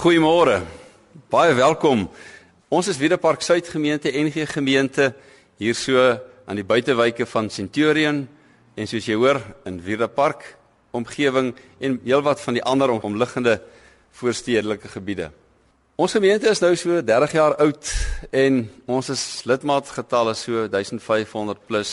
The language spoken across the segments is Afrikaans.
Goeiemôre. Baie welkom. Ons is Wiedepark Suid Gemeente NG Gemeente hier so aan die buitewyke van Centurion en soos jy hoor in Wiedepark omgewing en heelwat van die ander omliggende voorstedelike gebiede. Ons gemeente is nou so 30 jaar oud en ons is lidmaatgetalle so 1500 plus.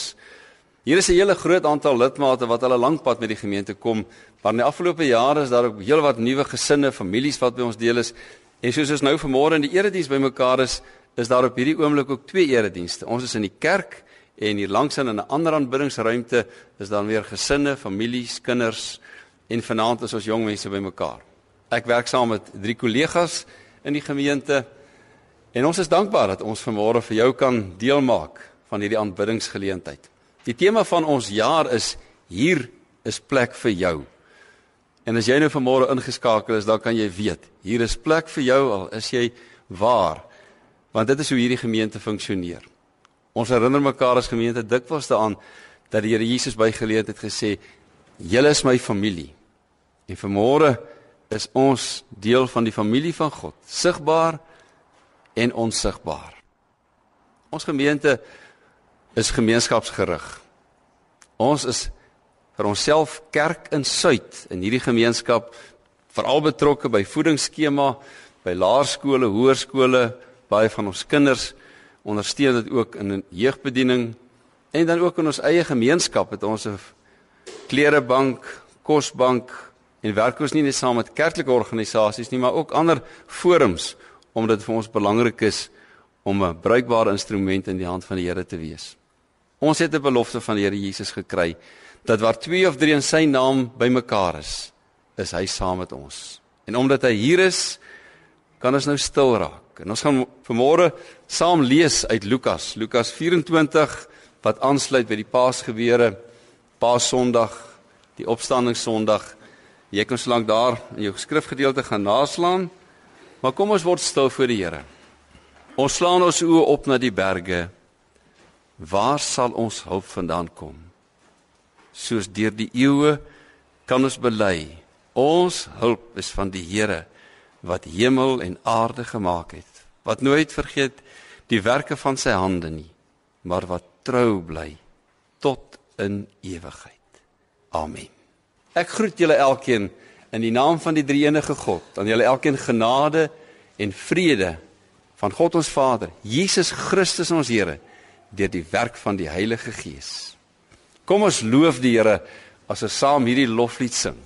Hier is 'n hele groot aantal lidmate wat al 'n lank pad met die gemeente kom. Maar in die afgelope jare is daar ook heelwat nuwe gesinne, families wat by ons deel is. En soos ons nou vanmôre in die erediens bymekaar is, is daar op hierdie oomblik ook twee eredienste. Ons is in die kerk en hier langs in 'n ander aanbiddingsruimte is daar weer gesinne, families, kinders en vanaand is ons jong mense bymekaar. Ek werk saam met drie kollegas in die gemeente en ons is dankbaar dat ons vanmôre vir jou kan deelmaak van hierdie aanbiddingsgeleentheid. Die tema van ons jaar is hier is plek vir jou. En as jy nou vanmôre ingeskakel is, dan kan jy weet, hier is plek vir jou al is jy waar. Want dit is hoe hierdie gemeente funksioneer. Ons herinner mekaar as gemeente dikwels daaraan dat die Here Jesus by geleentheid gesê, "Julle is my familie." En vanmôre is ons deel van die familie van God, sigbaar en onsigbaar. Ons gemeente is gemeenskapsgerig. Ons is vir onsself kerk in Suid in hierdie gemeenskap veral betrokke by voedingsskema, by laerskole, hoërskole, baie van ons kinders ondersteun dit ook in jeugbediening en dan ook in ons eie gemeenskap het ons 'n klerebank, kosbank en werk ons nie net saam met kerklike organisasies nie, maar ook ander forums omdat dit vir ons belangrik is om 'n bruikbare instrument in die hand van die Here te wees. Ons het 'n belofte van die Here Jesus gekry dat waar twee of drie in sy naam bymekaar is, is hy saam met ons. En omdat hy hier is, kan ons nou stil raak. En ons gaan vanmôre saam lees uit Lukas, Lukas 24 wat aansluit by die Paasgebeure, Paasondag, die Opstandingssondag. Jy kan slank daar in jou skrifgedeelte gaan naslaan. Maar kom ons word stil voor die Here. Ons slaan ons oë op na die berge. Waar sal ons hulp vandaan kom? Soos deur die eeue kan ons bely, ons hulp is van die Here wat hemel en aarde gemaak het, wat nooit vergeet die werke van sy hande nie, maar wat trou bly tot in ewigheid. Amen. Ek groet julle elkeen in die naam van die Drie-enige God. Aan julle elkeen genade en vrede van God ons Vader, Jesus Christus ons Here deur die werk van die Heilige Gees. Kom ons loof die Here as ons saam hierdie loflied sing.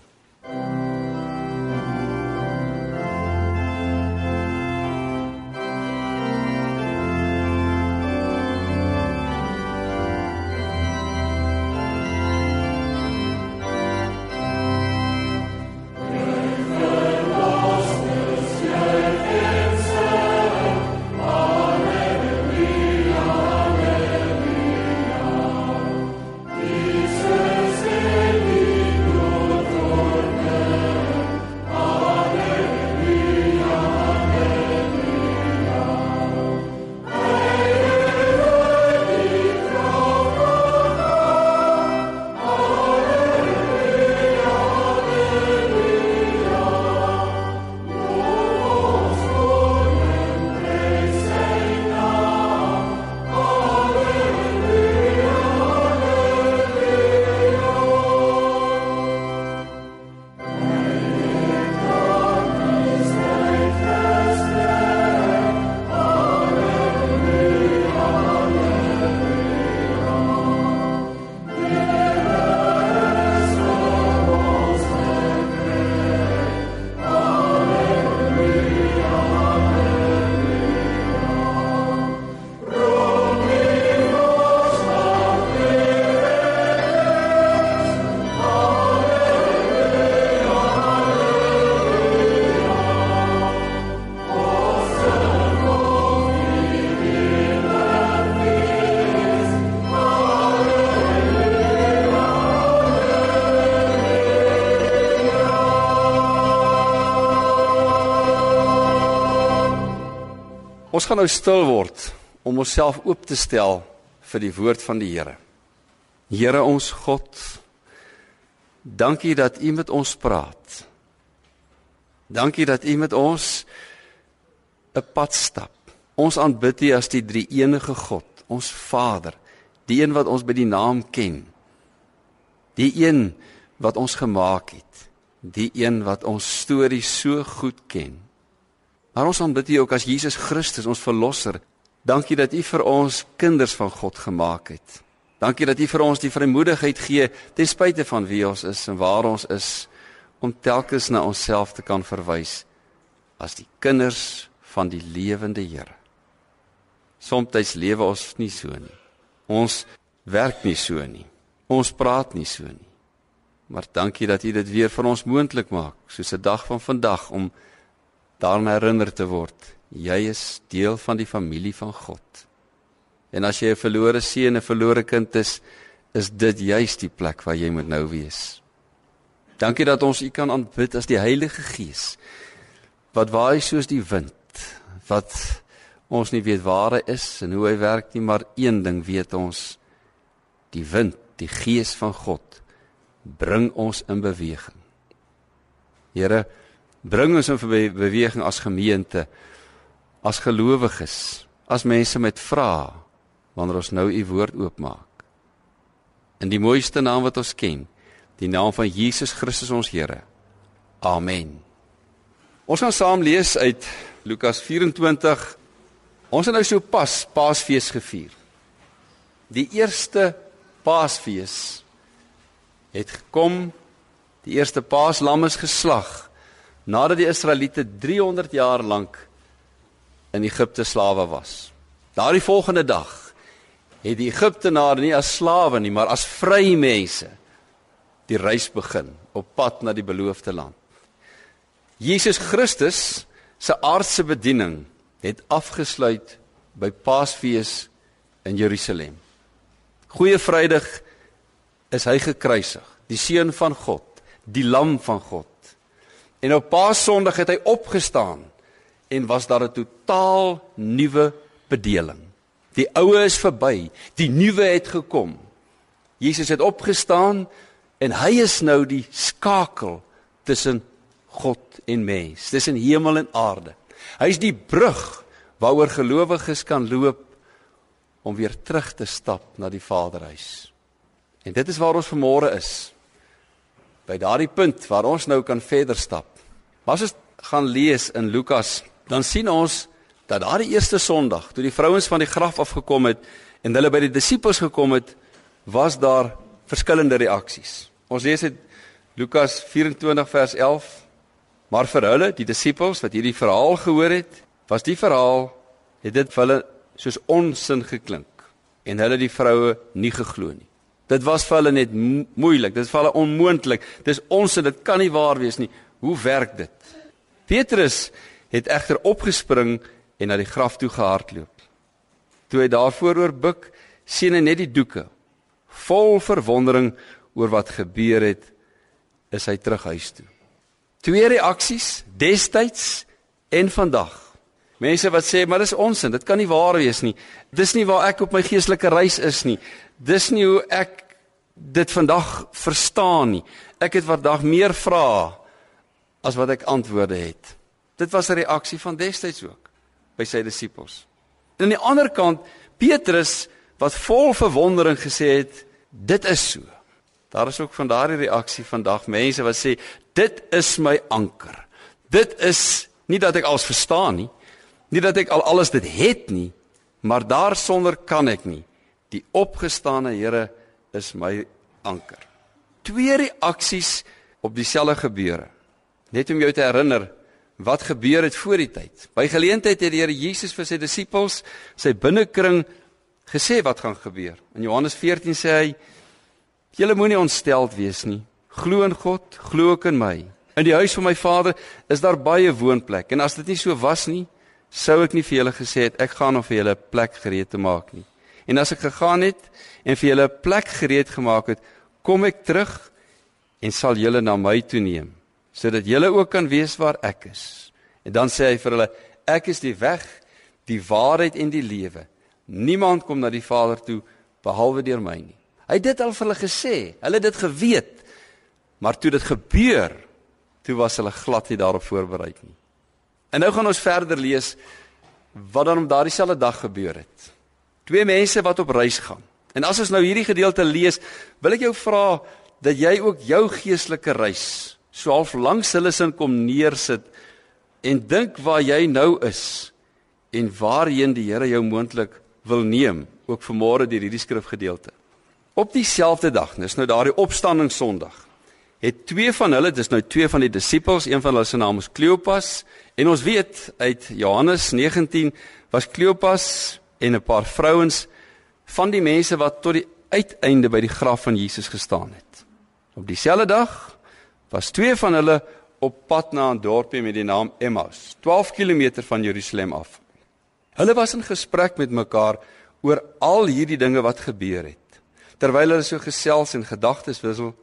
Ons gaan nou stil word om onsself oop te stel vir die woord van die Here. Here ons God, dankie dat U met ons praat. Dankie dat U met ons 'n pad stap. Ons aanbid U as die drie enige God, ons Vader, die een wat ons by die naam ken. Die een wat ons gemaak het, die een wat ons storie so goed ken. Maar ons aanbid U ook as Jesus Christus, ons verlosser. Dankie dat U vir ons kinders van God gemaak het. Dankie dat U vir ons die vrymoedigheid gee ten spyte van wie ons is en waar ons is om telkens na onsself te kan verwys as die kinders van die lewende Here. Somstyds lewe ons nie so nie. Ons werk nie so nie. Ons praat nie so nie. Maar dankie dat U dit weer vir ons moontlik maak, soos 'n dag van vandag om daaraan herinner te word. Jy is deel van die familie van God. En as jy 'n verlore seun, 'n verlore kind is, is dit juis die plek waar jy moet nou wees. Dankie dat ons U kan aanbid as die Heilige Gees wat waai soos die wind wat ons nie weet waar hy is en hoe hy werk nie, maar een ding weet ons: die wind, die gees van God bring ons in beweging. Here, bring ons in beweging as gemeente, as gelowiges, as mense met vrae wanneer ons nou u woord oopmaak. In die mooiste naam wat ons ken, die naam van Jesus Christus ons Here. Amen. Ons gaan saam lees uit Lukas 24. Ons het nou so pas Paasfees gevier. Die eerste Paasfees het gekom. Die eerste Paaslam is geslag nadat die Israeliete 300 jaar lank in Egipte slawe was. Daardie volgende dag het die Egiptenare nie as slawe nie, maar as vrye mense die reis begin op pad na die beloofde land. Jesus Christus se aardse bediening het afgesluit by Paasfees in Jerusalem. Goeie Vrydag is hy gekruisig, die seun van God, die lam van God. En op Paassondag het hy opgestaan en was daar 'n totaal nuwe bedeling. Die ou is verby, die nuwe het gekom. Jesus het opgestaan en hy is nou die skakel tussen God en mens, tussen hemel en aarde. Hy is die brug waaroor gelowiges kan loop om weer terug te stap na die Vaderhuis. En dit is waar ons vanmôre is. By daardie punt waar ons nou kan verder stap. Maar as ons gaan lees in Lukas, dan sien ons dat daardie eerste Sondag, toe die vrouens van die graf afgekom het en hulle by die disippels gekom het, was daar verskillende reaksies. Ons lees dit Lukas 24 vers 11 Maar vir hulle, die disippels wat hierdie verhaal gehoor het, was die verhaal het dit vir hulle soos onsin geklink en hulle die vroue nie geglo nie. Dit was vir hulle net moeilik, dit is vir hulle onmoontlik. Dis onsin, dit kan nie waar wees nie. Hoe werk dit? Petrus het egter opgespring en na die graf toe gehardloop. Toe hy daarvoor oor buik, sien hy net die doeke. Vol verwondering oor wat gebeur het, is hy terug huis toe. Twee reaksies destyds en vandag. Mense wat sê maar dis onsin, dit kan nie waar wees nie. Dis nie waar ek op my geestelike reis is nie. Dis nie hoe ek dit vandag verstaan nie. Ek het vandag meer vrae as wat ek antwoorde het. Dit was 'n reaksie van destyds ook by sy disippels. En aan die ander kant Petrus wat vol verwondering gesê het, dit is so. Daar is ook van daardie reaksie vandag mense wat sê dit is my anker. Dit is nie dat ek alles verstaan nie, nie dat ek al alles dit het nie, maar daarsonder kan ek nie. Die opgestane Here is my anker. Twee reaksies op dieselfde gebeure. Net om jou te herinner wat gebeur het voor die tyd. By geleentheid het die Here Jesus vir sy disippels, sy binnekring gesê wat gaan gebeur. In Johannes 14 sê hy Julle moenie ontsteld wees nie. Glo in God, glo ook in my. In die huis van my Vader is daar baie woonplek en as dit nie so was nie, sou ek nie vir julle gesê het ek gaan om vir julle 'n plek gereed te maak nie. En as ek gegaan het en vir julle 'n plek gereed gemaak het, kom ek terug en sal julle na my toe neem, sodat julle ook kan weet waar ek is. En dan sê hy vir hulle, ek is die weg, die waarheid en die lewe. Niemand kom na die Vader toe behalwe deur my nie. Hy het dit al vir hulle gesê. Hulle het dit geweet. Maar toe dit gebeur, toe was hulle glad nie daarop voorberei nie. En nou gaan ons verder lees wat dan op daardie selfde dag gebeur het. Twee mense wat op reis gaan. En as ons nou hierdie gedeelte lees, wil ek jou vra dat jy ook jou geestelike reis so half langs hulle sin kom neersit en dink waar jy nou is en waarheen die Here jou moontlik wil neem, ook vanmôre deur hierdie skrifgedeelte. Op dieselfde dag, dis nou daardie opstanding Sondag, het twee van hulle, dis nou twee van die disippels, een van hulle se naam is Kleopas en ons weet uit Johannes 19 was Kleopas en 'n paar vrouens van die mense wat tot die uiteinde by die graf van Jesus gestaan het. Op dieselfde dag was twee van hulle op pad na 'n dorpie met die naam Emmaus, 12 km van Jerusalem af. Hulle was in gesprek met mekaar oor al hierdie dinge wat gebeur het. Terwyl hulle so gesels en gedagtes wissel,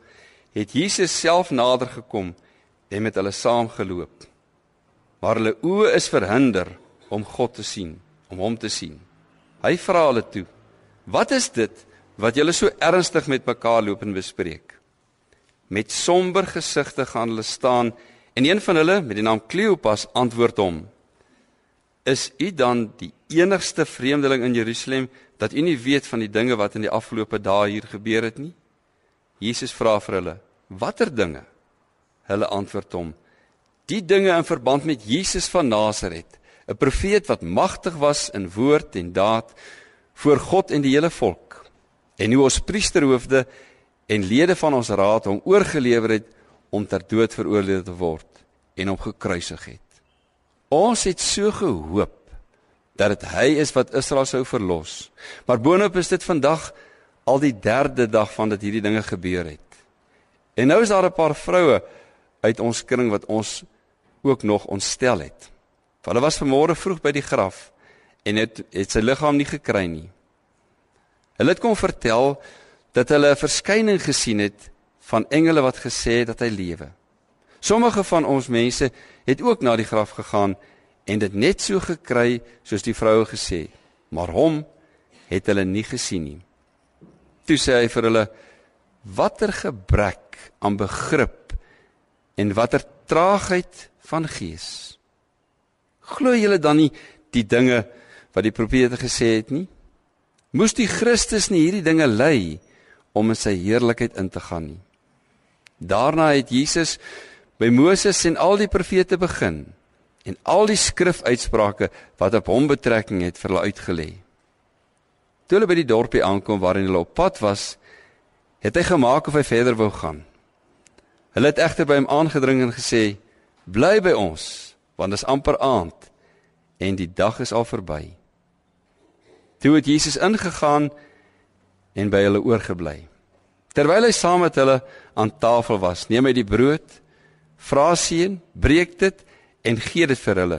het Jesus self nader gekom en met hulle saamgeloop. Maar hulle oë is verhinder om God te sien, om hom te sien. Hy vra hulle toe: "Wat is dit wat julle so ernstig met mekaar loop en bespreek?" Met somber gesigte gaan hulle staan en een van hulle met die naam Kleopas antwoord hom: "Is u dan die enigste vreemdeling in Jerusalem dat u nie weet van die dinge wat in die afgelope dae hier gebeur het nie? Jesus vra vir hulle: "Watter dinge?" Hulle antwoord hom: "Die dinge in verband met Jesus van Nasaret, 'n profeet wat magtig was in woord en daad voor God en die hele volk, en hoe ons priesterhoofde en lede van ons raad hom oorgelewer het om ter dood veroordeel te word en hom gekruisig het. Ons het so gehoop dat dit hy is wat Israel sou verlos. Maar boonop is dit vandag al die derde dag van dat hierdie dinge gebeur het. En nou is daar 'n paar vroue uit ons kring wat ons ook nog ontstel het. Hulle was vanmôre vroeg by die graf en het het sy liggaam nie gekry nie. Hulle het kom vertel dat hulle 'n verskyning gesien het van engele wat gesê het dat hy lewe. Sommige van ons mense het ook na die graf gegaan en dit net so gekry soos die vroue gesê, maar hom het hulle nie gesien nie. Toe sê hy vir hulle: "Watter gebrek aan begrip en watter traagheid van gees. Glo julle dan nie die dinge wat die profete gesê het nie? Moes die Christus nie hierdie dinge ly om in sy heerlikheid in te gaan nie?" Daarna het Jesus by Moses en al die profete begin en al die skrifuitsprake wat op hom betrekking het vir hulle uitgelê. Toe hulle by die dorpie aankom waarin hulle op pad was, het hy gemaak of hy verder wou gaan. Hulle het egter by hom aangedring en gesê: "Bly by ons, want dit is amper aand en die dag is al verby." Toe het Jesus ingegaan en by hulle oorgebly. Terwyl hy saam met hulle aan tafel was, neem hy die brood, vra seën, breek dit en gee dit vir hulle.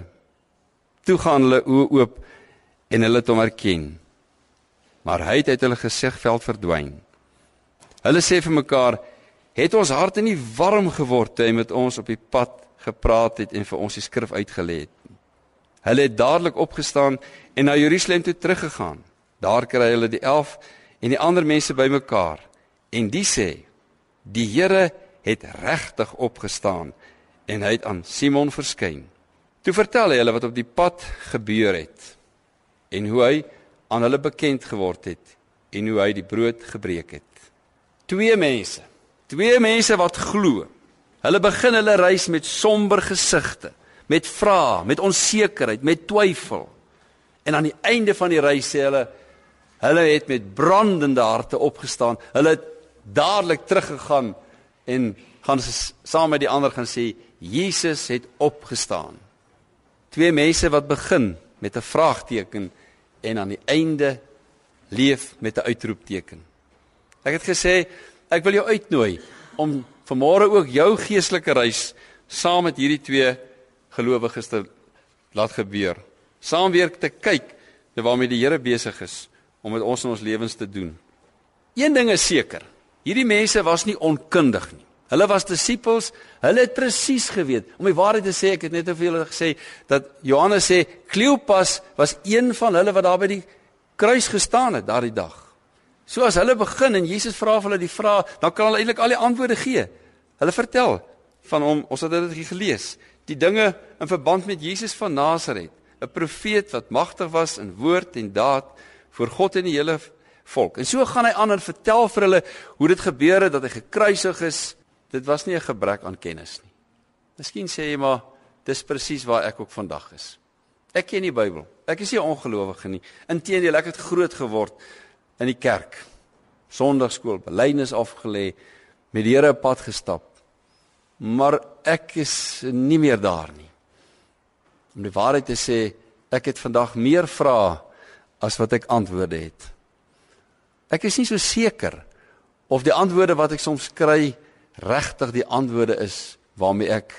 Toe gaan hulle oë oop en hulle het hom erken. Maar hy het uit hulle gesigveld verdwyn. Hulle sê vir mekaar: "Het ons harte nie warm geword toe hy met ons op die pad gepraat het en vir ons die skrif uitgelê het?" Hulle het dadelik opgestaan en na Jerusalem toe teruggegaan. Daar kry hulle die 11 en die ander mense bymekaar en die sê: "Die Here het regtig opgestaan en hy het aan Simon verskyn. Toe vertel hy hulle wat op die pad gebeur het en hoe hy aan hulle bekend geword het en hoe hy die brood gebreek het. Twee mense, twee mense wat glo. Hulle begin hulle reis met somber gesigte, met vrae, met onsekerheid, met twyfel. En aan die einde van die reis sê hulle hulle het met brandende harte opgestaan. Hulle het dadelik teruggegaan en gaan saam met die ander gaan sê Jesus het opgestaan. Twee mense wat begin met 'n vraagteken en aan die einde leef met 'n uitroepteken. Ek het gesê ek wil jou uitnooi om vanmôre ook jou geestelike reis saam met hierdie twee gelowiges te laat gebeur. Saam weer te kyk na waarmee die Here besig is om met ons in ons lewens te doen. Een ding is seker, hierdie mense was nie onkundig nie. Hulle was disippels, hulle het presies geweet. Om die waarheid te sê, ek het net te veel gesê dat Johannes sê Kleopas was een van hulle wat daar by die kruis gestaan het daardie dag. So as hulle begin en Jesus vra vir hulle die vraag, dan kan hulle eintlik al die antwoorde gee. Hulle vertel van hom, ons het dit gelees, die dinge in verband met Jesus van Nasaret, 'n profeet wat magtig was in woord en daad voor God en die hele volk. En so gaan hy aan en vertel vir hulle hoe dit gebeur het dat hy gekruisig is. Dit was nie 'n gebrek aan kennis nie. Miskien sê jy maar dis presies waar ek ook vandag is. Ek ken die Bybel. Ek is nie 'n ongelowige nie. Inteendeel, ek het groot geword in die kerk. Sondagskool, belydenis afgelê, met die Here 'n pad gestap. Maar ek is nie meer daar nie. Om die waarheid te sê, ek het vandag meer vrae as wat ek antwoorde het. Ek is nie so seker of die antwoorde wat ek soms kry regtig die antwoorde is waarmee ek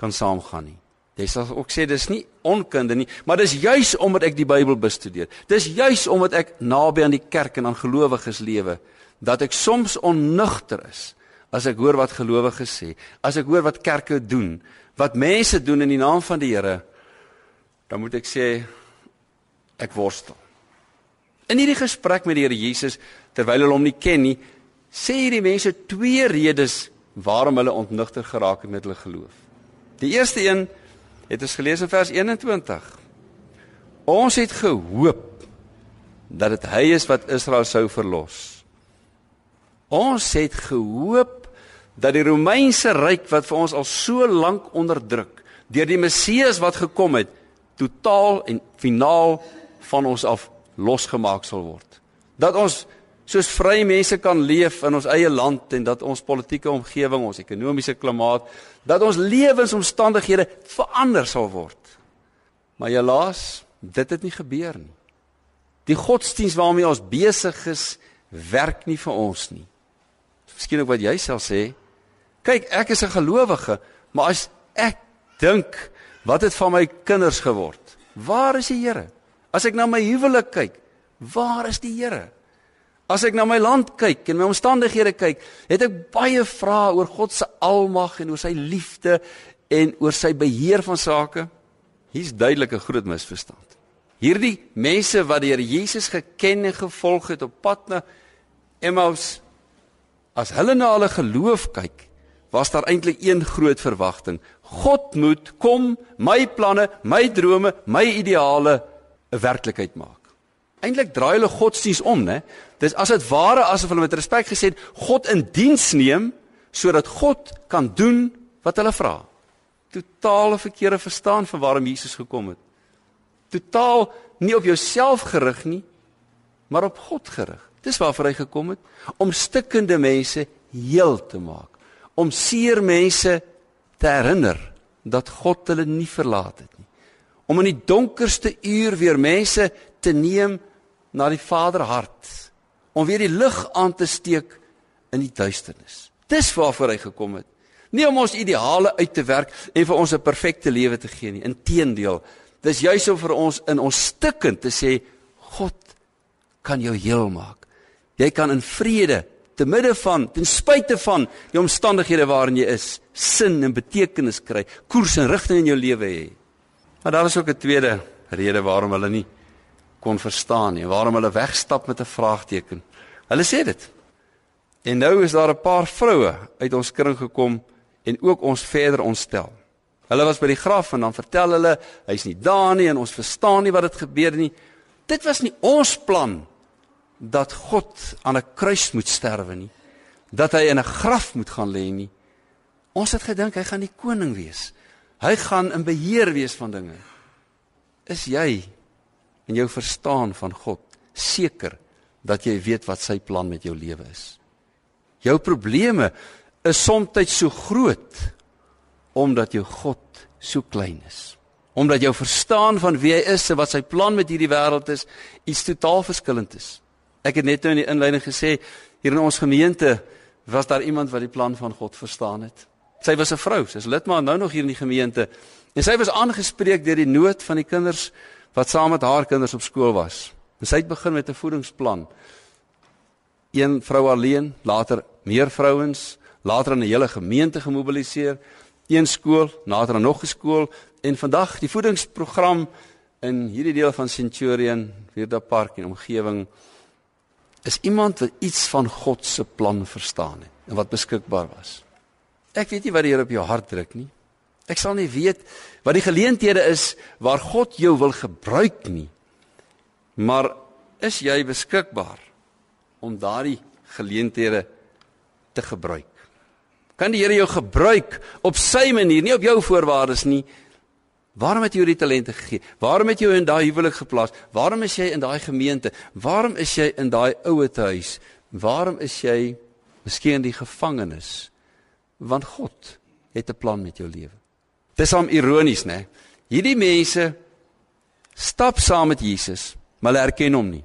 kan saamgaan nie. Jy sal ook sê dis nie onkunde nie, maar dis juis omdat ek die Bybel bestudeer. Dis juis omdat ek naby aan die kerk en aan gelowiges lewe dat ek soms onnugter is as ek hoor wat gelowiges sê, as ek hoor wat kerke doen, wat mense doen in die naam van die Here, dan moet ek sê ek worstel. In hierdie gesprek met die Here Jesus terwyl hulle hom nie ken nie, sê hierdie mense twee redes waarom hulle ontnugter geraak het met hulle geloof. Die eerste een het ons gelees in vers 21. Ons het gehoop dat dit hy is wat Israel sou verlos. Ons het gehoop dat die Romeinse ryk wat vir ons al so lank onderdruk deur die Messias wat gekom het, totaal en finaal van ons af losgemaak sal word. Dat ons soos vrye mense kan leef in ons eie land en dat ons politieke omgewing, ons ekonomiese klimaat, dat ons lewensomstandighede verander sal word. Maar helaas, dit het nie gebeur nie. Die godsdiens waarmee ons besig is, werk nie vir ons nie. Miskien ook wat jy self sê. Kyk, ek is 'n gelowige, maar as ek dink, wat het van my kinders geword? Waar is die Here? As ek na my huwelik kyk, waar is die Here? As ek na my land kyk en my omstandighede kyk, het ek baie vrae oor God se almag en oor sy liefde en oor sy beheer van sake. Hier's duidelik 'n groot misverstand. Hierdie mense wat die Here Jesus geken en gevolg het op pad na Emmaus, as hulle na hulle geloof kyk, was daar eintlik een groot verwagting. God moet kom, my planne, my drome, my ideale 'n werklikheid maak. Eintlik draai hulle godsdiens om, né? Dis as dit ware asof hulle met respek gesê het God in diens neem sodat God kan doen wat hulle vra. Totale verkeerde verstaan van waarom Jesus gekom het. Totaal nie op jouself gerig nie, maar op God gerig. Dis waarvoor hy gekom het om stikkende mense heel te maak, om seer mense te herinner dat God hulle nie verlaat het. Om in die donkerste uur weer mense te neem na die Vader hart om weer die lig aan te steek in die duisternis. Dis waarvoor hy gekom het. Nie om ons ideale uit te werk en vir ons 'n perfekte lewe te gee nie. Inteendeel, dis juis om vir ons in ons stikkend te sê God kan jou heel maak. Jy kan in vrede te midde van ten spyte van die omstandighede waarin jy is, sin en betekenis kry, koers en rigting in jou lewe hê. Maar daar is ook 'n tweede rede waarom hulle nie kon verstaan nie. Waarom hulle wegstap met 'n vraagteken. Hulle sê dit. En nou is daar 'n paar vroue uit ons kring gekom en ook ons verder ontstel. Hulle was by die graf en dan vertel hulle hy's nie daar nie en ons verstaan nie wat het gebeur nie. Dit was nie ons plan dat God aan 'n kruis moet sterwe nie. Dat hy in 'n graf moet gaan lê nie. Ons het gedink hy gaan die koning wees. Hy gaan in beheer wees van dinge. Is jy en jou verstaan van God seker dat jy weet wat sy plan met jou lewe is. Jou probleme is soms so groot omdat jou God so klein is. Omdat jou verstaan van wie hy is en wat sy plan met hierdie wêreld is, iets totaal verskillend is. Ek het net nou in die inleiding gesê hier in ons gemeente was daar iemand wat die plan van God verstaan het. Sy was 'n vrou, sy's lidmaat nou nog hier in die gemeente. En sy was aangespreek deur die nood van die kinders wat saam met haar kinders op skool was. En sy het begin met 'n voedingsplan. Een vrou alleen, later meer vrouens, later in 'n hele gemeente gemobiliseer, een skool, later nog 'n skool en vandag die voedingsprogram in hierdie deel van Centurion, Vierda Park en omgewing is iemand wat iets van God se plan verstaan het en wat beskikbaar was. Ek weet nie wat die Here op jou hart druk nie. Ek sal nie weet wat die geleenthede is waar God jou wil gebruik nie. Maar is jy beskikbaar om daardie geleenthede te gebruik? Kan die Here jou gebruik op sy manier, nie op jou voorwaardes nie? Waarom het jy die talente gegee? Waarom het jy in daai huwelik geplaas? Waarom is jy in daai gemeente? Waarom is jy in daai ouete huis? Waarom is jy miskien in die gevangenis? Want God het 'n plan met jou lewe. Dis hom ironies, né? Hierdie mense stap saam met Jesus, maar hulle erken hom nie.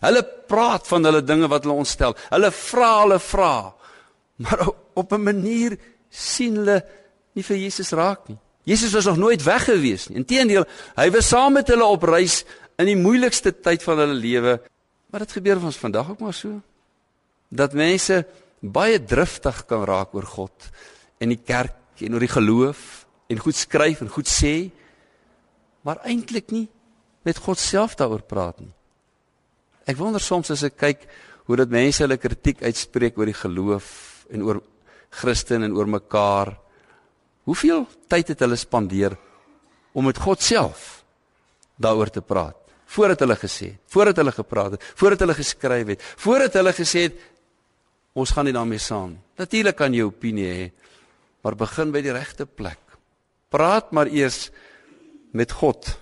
Hulle praat van hulle dinge wat hulle ontstel. Hulle vra, hulle vra. Maar op 'n manier sien hulle nie vir Jesus raak nie. Jesus was nog nooit weg gewees nie. Inteendeel, hy was saam met hulle op reis in die moeilikste tyd van hulle lewe. Maar dit gebeur ons vandag ook maar so. Dat mense baie driftig kan raak oor God en die kerk en oor die geloof en goed skryf en goed sê maar eintlik nie met God self daaroor praat nie. Ek wonder soms as ek kyk hoe dat mense hulle kritiek uitspreek oor die geloof en oor Christen en oor mekaar. Hoeveel tyd het hulle spandeer om met God self daaroor te praat? Voordat hulle gesê het, voordat hulle gepraat het, voordat hulle geskryf het, voordat hulle gesê het ons gaan nie daarmee saam nie. Natuurlik kan jy opinie hê, maar begin by die regte plek. Praat maar eers met God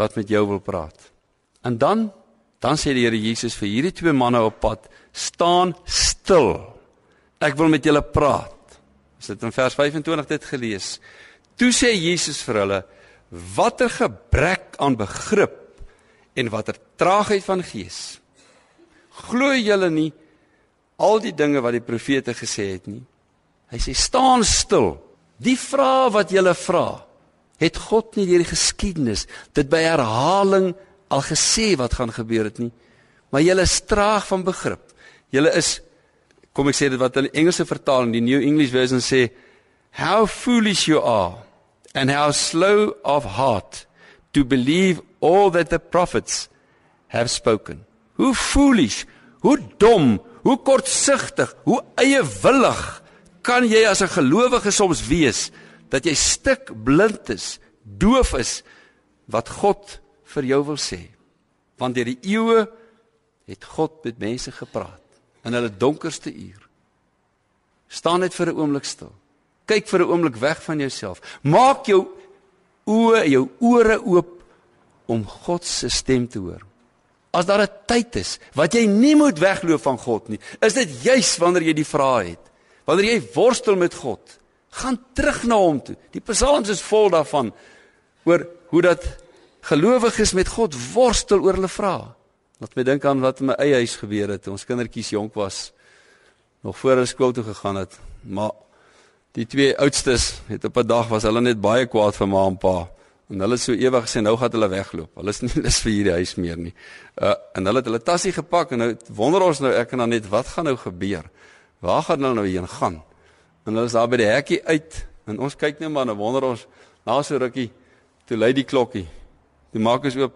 wat met jou wil praat. En dan dan sê die Here Jesus vir hierdie twee manne op pad, staan stil. Ek wil met julle praat. Ons het in vers 25 dit gelees. Toe sê Jesus vir hulle: "Watter gebrek aan begrip en watter traagheid van gees. Glo julle nie al die dinge wat die profete gesê het nie?" Hy sê: "Staan stil." Die vrae wat jy vra, het God nie deur die geskiedenis dit by herhaling al gesê wat gaan gebeur het nie. Maar jy is traag van begrip. Jy is kom ek sê dit wat in die Engelse vertaling, die New English Version sê, how foolish you are and how slow of heart to believe all that the prophets have spoken. Hoe foolish, hoe dom, hoe kortsigtig, hoe eie willig kan jy as 'n gelowige soms wees dat jy stik blind is, doof is wat God vir jou wil sê. Want deur die eeue het God met mense gepraat in hulle donkerste uur. Staan net vir 'n oomblik stil. Kyk vir 'n oomblik weg van jouself. Maak jou oë, jou ore oop om God se stem te hoor. As daar 'n tyd is wat jy nie moet wegloop van God nie, is dit juis wanneer jy die vrae het. Wanneer jy worstel met God, gaan terug na hom toe. Die psalms is vol daarvan oor hoe dat gelowiges met God worstel oor hulle vrae. Laat my dink aan wat in my eie huis gebeur het toe ons kindertjies jonk was, nog voor hulle skool toe gegaan het. Maar die twee oudstes het op 'n dag was hulle net baie kwaad vir ma en pa. En hulle het so ewig gesê nou gaan hulle wegloop. Hulle is nie lus vir hierdie huis meer nie. Uh en hulle het hulle tassie gepak en nou wonder ons nou ek en dan net wat gaan nou gebeur? Waar gaan hulle nou heen gaan? En hulle is daar by die hekkie uit en ons kyk net maar en wonder ons na so rukkie toe lui die klokkie. Toe maak ons oop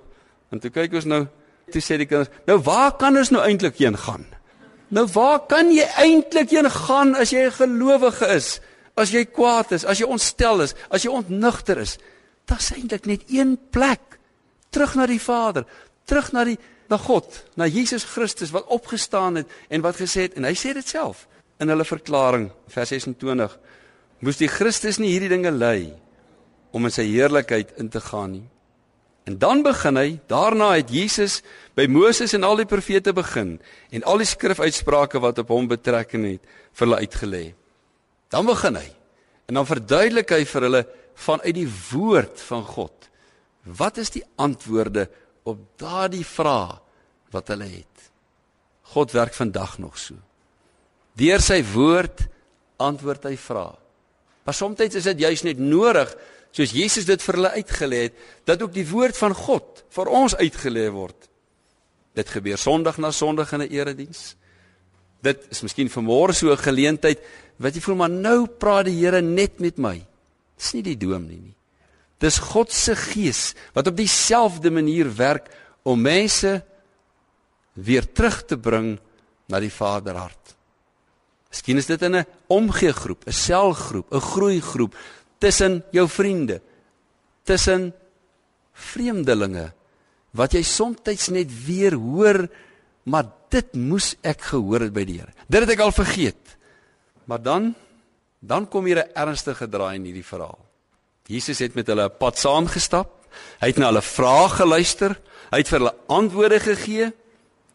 en toe kyk ons nou toe sê die kinders, "Nou waar kan ons nou eintlik heen gaan?" Nou waar kan jy eintlik heen gaan as jy 'n gelowige is? As jy kwaad is, as jy ontstel is, as jy ontnugter is, daar's eintlik net een plek. Terug na die Vader, terug na die na God, na Jesus Christus wat opgestaan het en wat gesê het en hy sê dit self in hulle verklaring vers 26 moes die Christus nie hierdie dinge ly om in sy heerlikheid in te gaan nie. En dan begin hy, daarna het Jesus by Moses en al die profete begin en al die skrifuitsprake wat op hom betrekking het vir hulle uitgelê. Dan begin hy en dan verduidelik hy vir hulle vanuit die woord van God. Wat is die antwoorde op daardie vrae wat hulle het? God werk vandag nog so. Deur sy woord antwoord hy vrae. Maar soms is dit juis net nodig soos Jesus dit vir hulle uitgelê het dat ook die woord van God vir ons uitgelê word. Dit gebeur Sondag na Sondag in 'n erediens. Dit is miskien vanmôre so 'n geleentheid wat jy voel maar nou praat die Here net met my. Dis nie die doom nie. Dis God se gees wat op dieselfde manier werk om mense weer terug te bring na die Vaderhart. Miskien is dit in 'n omgee groep, 'n selgroep, 'n groei groep tussen jou vriende, tussen vreemdelinge wat jy soms net weer hoor, maar dit moes ek gehoor het by die Here. Dit het ek al vergeet. Maar dan dan kom hier 'n ernstige draai in hierdie verhaal. Jesus het met hulle 'n pad saamgestap. Hy het na hulle vrae geluister. Hy het vir hulle antwoorde gegee.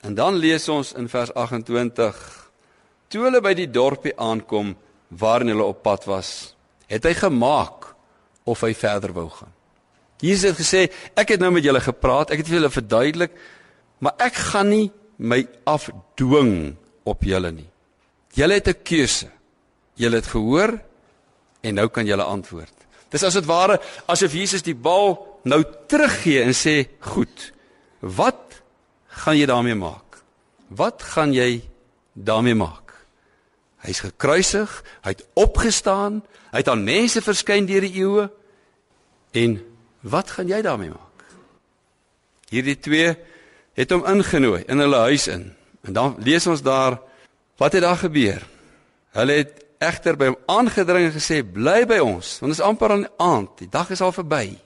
En dan lees ons in vers 28: Toe hulle by die dorpie aankom waarin hulle op pad was, het hy gemaak of hy verder wou gaan. Jesus het gesê: "Ek het nou met julle gepraat, ek het vir julle verduidelik, maar ek gaan nie my afdwing op julle nie. Julle het 'n keuse. Julle het gehoor en nou kan julle antwoord." Dis as dit ware asof Jesus die bal nou teruggee en sê, "Goed. Wat gaan jy daarmee maak? Wat gaan jy daarmee maak?" Hy's gekruisig, hy't opgestaan, hy't aan mense verskyn deur die eeue. En wat gaan jy daarmee maak? Hierdie twee het hom ingenooi in hulle huis in. En dan lees ons daar wat het daar gebeur? Hulle het egter by hom aangedring en gesê bly by ons want dit is amper aan die aand die dag is al verby.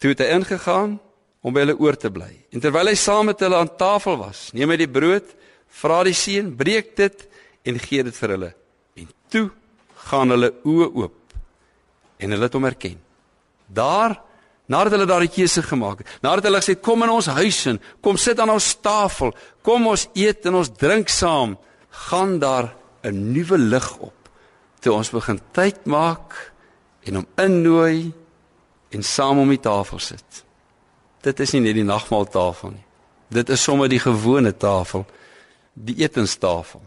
Toe het hy ingegaan om by hulle oor te bly. En terwyl hy saam met hulle aan tafel was neem hy die brood vra die seun breek dit en gee dit vir hulle. En toe gaan hulle oë oop en hulle het hom erken. Daar nadat hulle daardie keuse gemaak het nadat hulle gesê kom in ons huis in kom sit aan ons tafel kom ons eet en ons drink saam gaan daar 'n nuwe lig op toe ons begin tyd maak en hom innooi en saam om die tafel sit. Dit is nie net die nagmaaltafel nie. Dit is sommer die gewone tafel, die etenstafel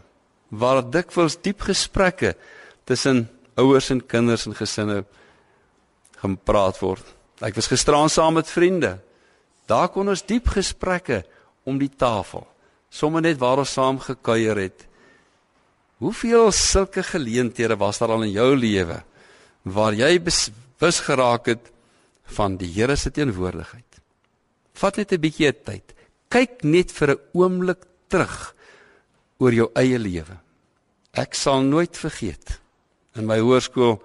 waar dikwels diep gesprekke tussen ouers en kinders en gesinne gepraat word. Ek was gisteraan saam met vriende. Daar kon ons diep gesprekke om die tafel, sommer net waar ons saam gekuier het Hoeveel sulke geleenthede was daar al in jou lewe waar jy bewus geraak het van die Here se teenwoordigheid? Vat net 'n bietjie tyd. Kyk net vir 'n oomblik terug oor jou eie lewe. Ek sal nooit vergeet in my hoërskool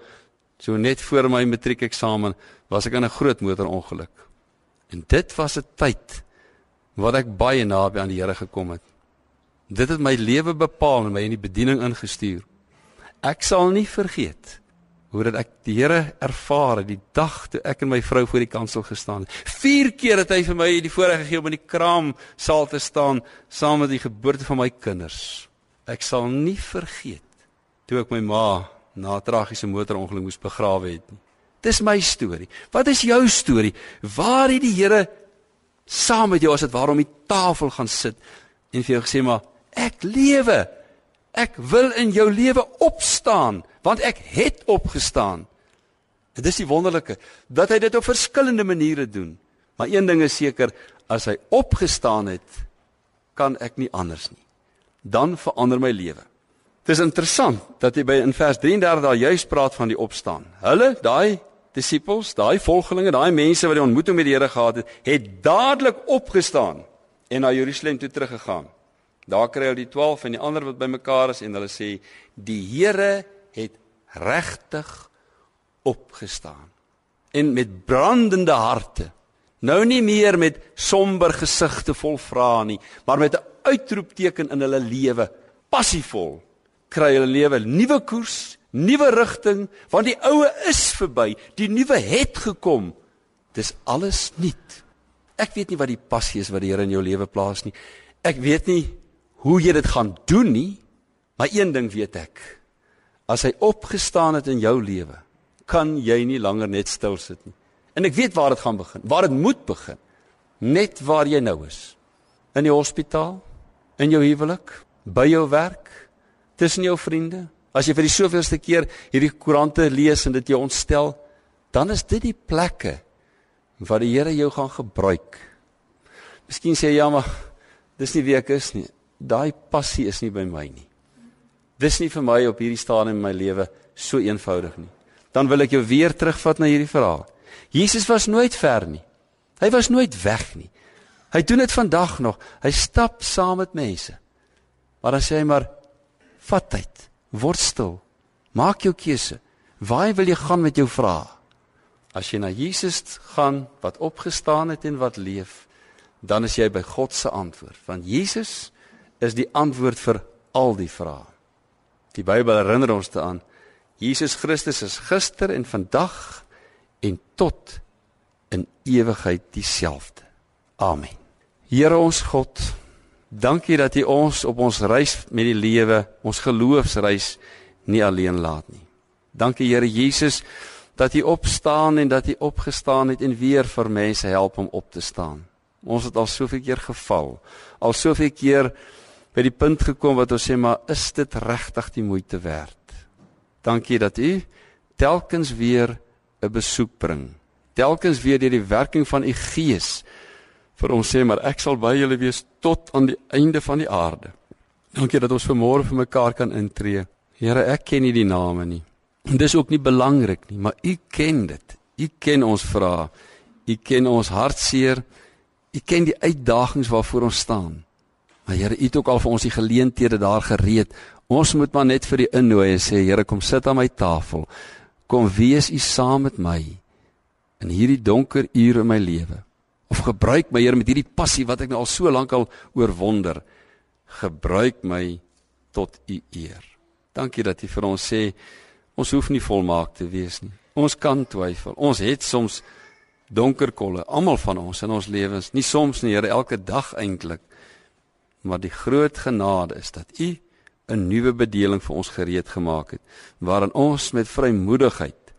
so net voor my matriekeksamen was ek in 'n groot motorongeluk. En dit was 'n tyd wat ek baie naby aan die Here gekom het. Dit het my lewe bepaal en my in die bediening ingestuur. Ek sal nie vergeet hoe dat ek die Here ervaar die dag toe ek en my vrou voor die kansel gestaan het. Vier keer het hy vir my die voorreg gegee om in die kraam saal te staan saam met die geboorte van my kinders. Ek sal nie vergeet toe ek my ma na 'n tragiese motorongeluk moes begrawe het nie. Dis my storie. Wat is jou storie? Waar het die Here saam met jou as dit waarom die tafel gaan sit en vir jou gesê maar Ek lewe. Ek wil in jou lewe opstaan want ek het opgestaan. Dit is die wonderlike dat hy dit op verskillende maniere doen. Maar een ding is seker, as hy opgestaan het, kan ek nie anders nie. Dan verander my lewe. Dit is interessant dat hy by in vers 33 daar juis praat van die opstaan. Hulle, daai disippels, daai volgelinge, daai mense wat die ontmoeting met die Here gehad het, het dadelik opgestaan en na Jerusalem toe teruggegaan. Daar kry hulle die 12 en die ander wat bymekaar is en hulle sê die Here het regtig opgestaan. En met brandende harte. Nou nie meer met somber gesigte vol vrae nie, maar met 'n uitroepteken in hulle lewe, passievol kry hulle lewe nuwe koers, nuwe rigting, want die ou is verby, die nuwe het gekom. Dis alles nuut. Ek weet nie wat die passie is wat die Here in jou lewe plaas nie. Ek weet nie hoe jy dit gaan doen nie, maar een ding weet ek. As hy opgestaan het in jou lewe, kan jy nie langer net stil sit nie. En ek weet waar dit gaan begin, waar dit moet begin. Net waar jy nou is. In die hospitaal, in jou huwelik, by jou werk, tussen jou vriende. As jy vir die soveelste keer hierdie koerante lees en dit jou ontstel, dan is dit die plekke waar die Here jou gaan gebruik. Miskien sê jy ja, maar dis nie wie ek is nie daai passie is nie by my nie. Dis nie vir my op hierdie stadium in my lewe so eenvoudig nie. Dan wil ek jou weer terugvat na hierdie verhaal. Jesus was nooit ver nie. Hy was nooit weg nie. Hy doen dit vandag nog. Hy stap saam met mense. Maar dan sê hy maar vat tyd, word stil. Maak jou keuse. Waar wil jy gaan met jou vrae? As jy na Jesus gaan wat opgestaan het en wat leef, dan is jy by God se antwoord, want Jesus is die antwoord vir al die vrae. Die Bybel herinner ons daaraan Jesus Christus is gister en vandag en tot in ewigheid dieselfde. Amen. Here ons God, dankie dat U ons op ons reis met die lewe, ons geloofsreis nie alleen laat nie. Dankie Here Jesus dat U opstaan en dat U opgestaan het en weer vir mense help om op te staan. Ons het al soveel keer geval, al soveel keer by die punt gekom wat ons sê maar is dit regtig die moeite werd? Dankie dat U telkens weer 'n besoek bring. Telkens weer deur die werking van U Gees vir ons sê maar ek sal by julle wees tot aan die einde van die aarde. Dankie dat ons vanmôre vir mekaar kan intree. Here, ek ken nie die name nie. En dis ook nie belangrik nie, maar U ken dit. U ken ons vrae. U ken ons hartseer. U ken die uitdagings waarvoor ons staan. Maar Here, U het ook al vir ons die geleenthede daar gereed. Ons moet maar net vir U innooi en sê, Here, kom sit aan my tafel. Kom wees U saam met my in hierdie donker ure in my lewe of gebruik my Here met hierdie passie wat ek nou al so lank al oorwonder. Gebruik my tot u eer. Dankie dat u vir ons sê ons hoef nie volmaak te wees nie. Ons kan twyfel. Ons het soms donker kolle, almal van ons in ons lewens, nie soms nie, Here, elke dag eintlik. Maar die groot genade is dat u 'n nuwe bedeling vir ons gereed gemaak het waarin ons met vrymoedigheid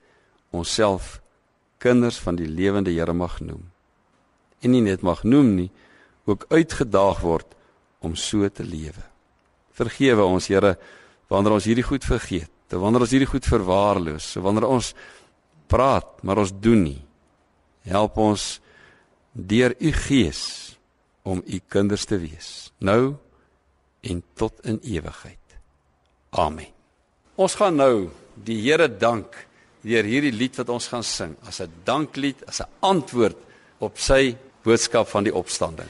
onsself kinders van die lewende Here mag noem en nie net mag noem nie, ook uitgedaag word om so te lewe. Vergewe ons, Here, wanneer ons hierdie goed vergeet, wanneer ons hierdie goed verwaarloos, wanneer ons praat, maar ons doen nie. Help ons deur u Gees om u kinders te wees, nou en tot in ewigheid. Amen. Ons gaan nou die Here dank deur hierdie lied wat ons gaan sing, as 'n danklied, as 'n antwoord op sy boodskap van die opstanding.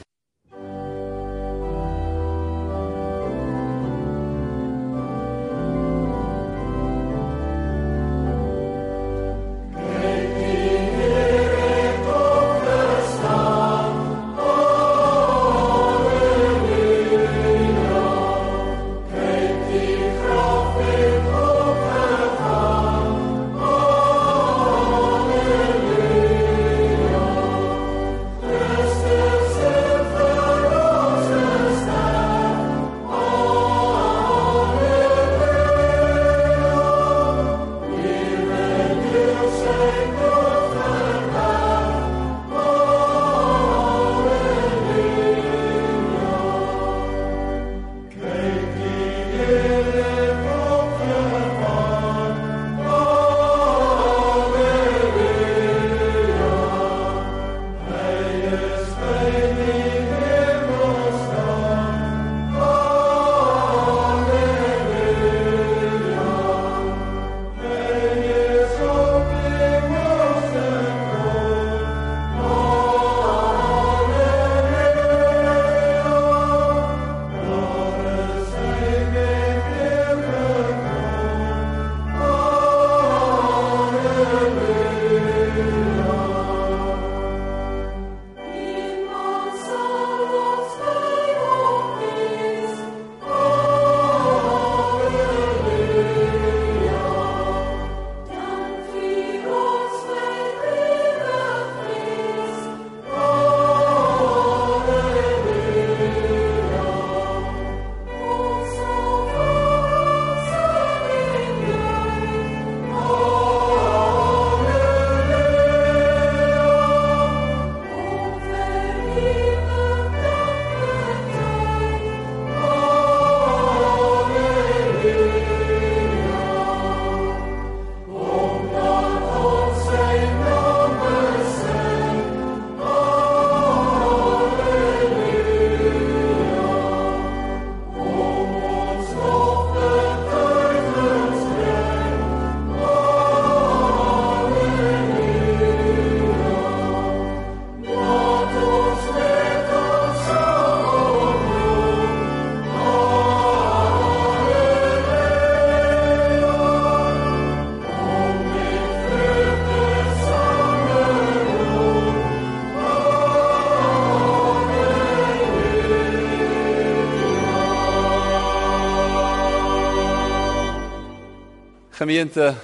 Gemeente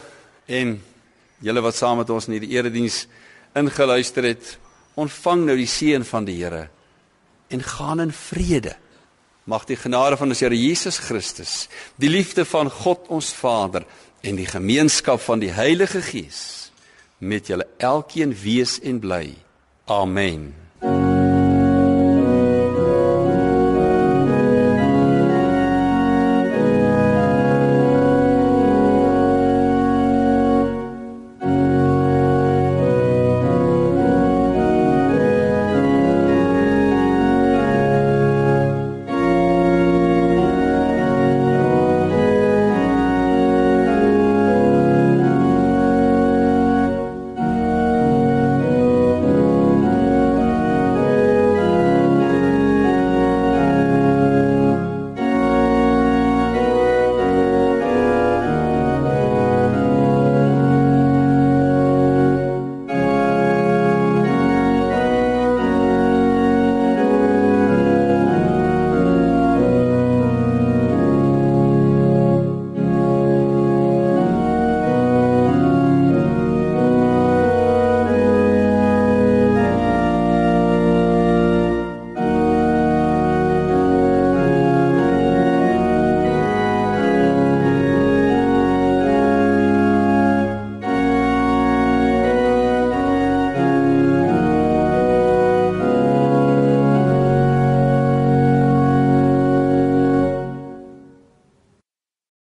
en julle wat saam met ons in hierdie erediens ingeluister het, ontvang nou die seën van die Here en gaan in vrede. Mag die genade van ons Here Jesus Christus, die liefde van God ons Vader en die gemeenskap van die Heilige Gees met julle elkeen wees en bly. Amen.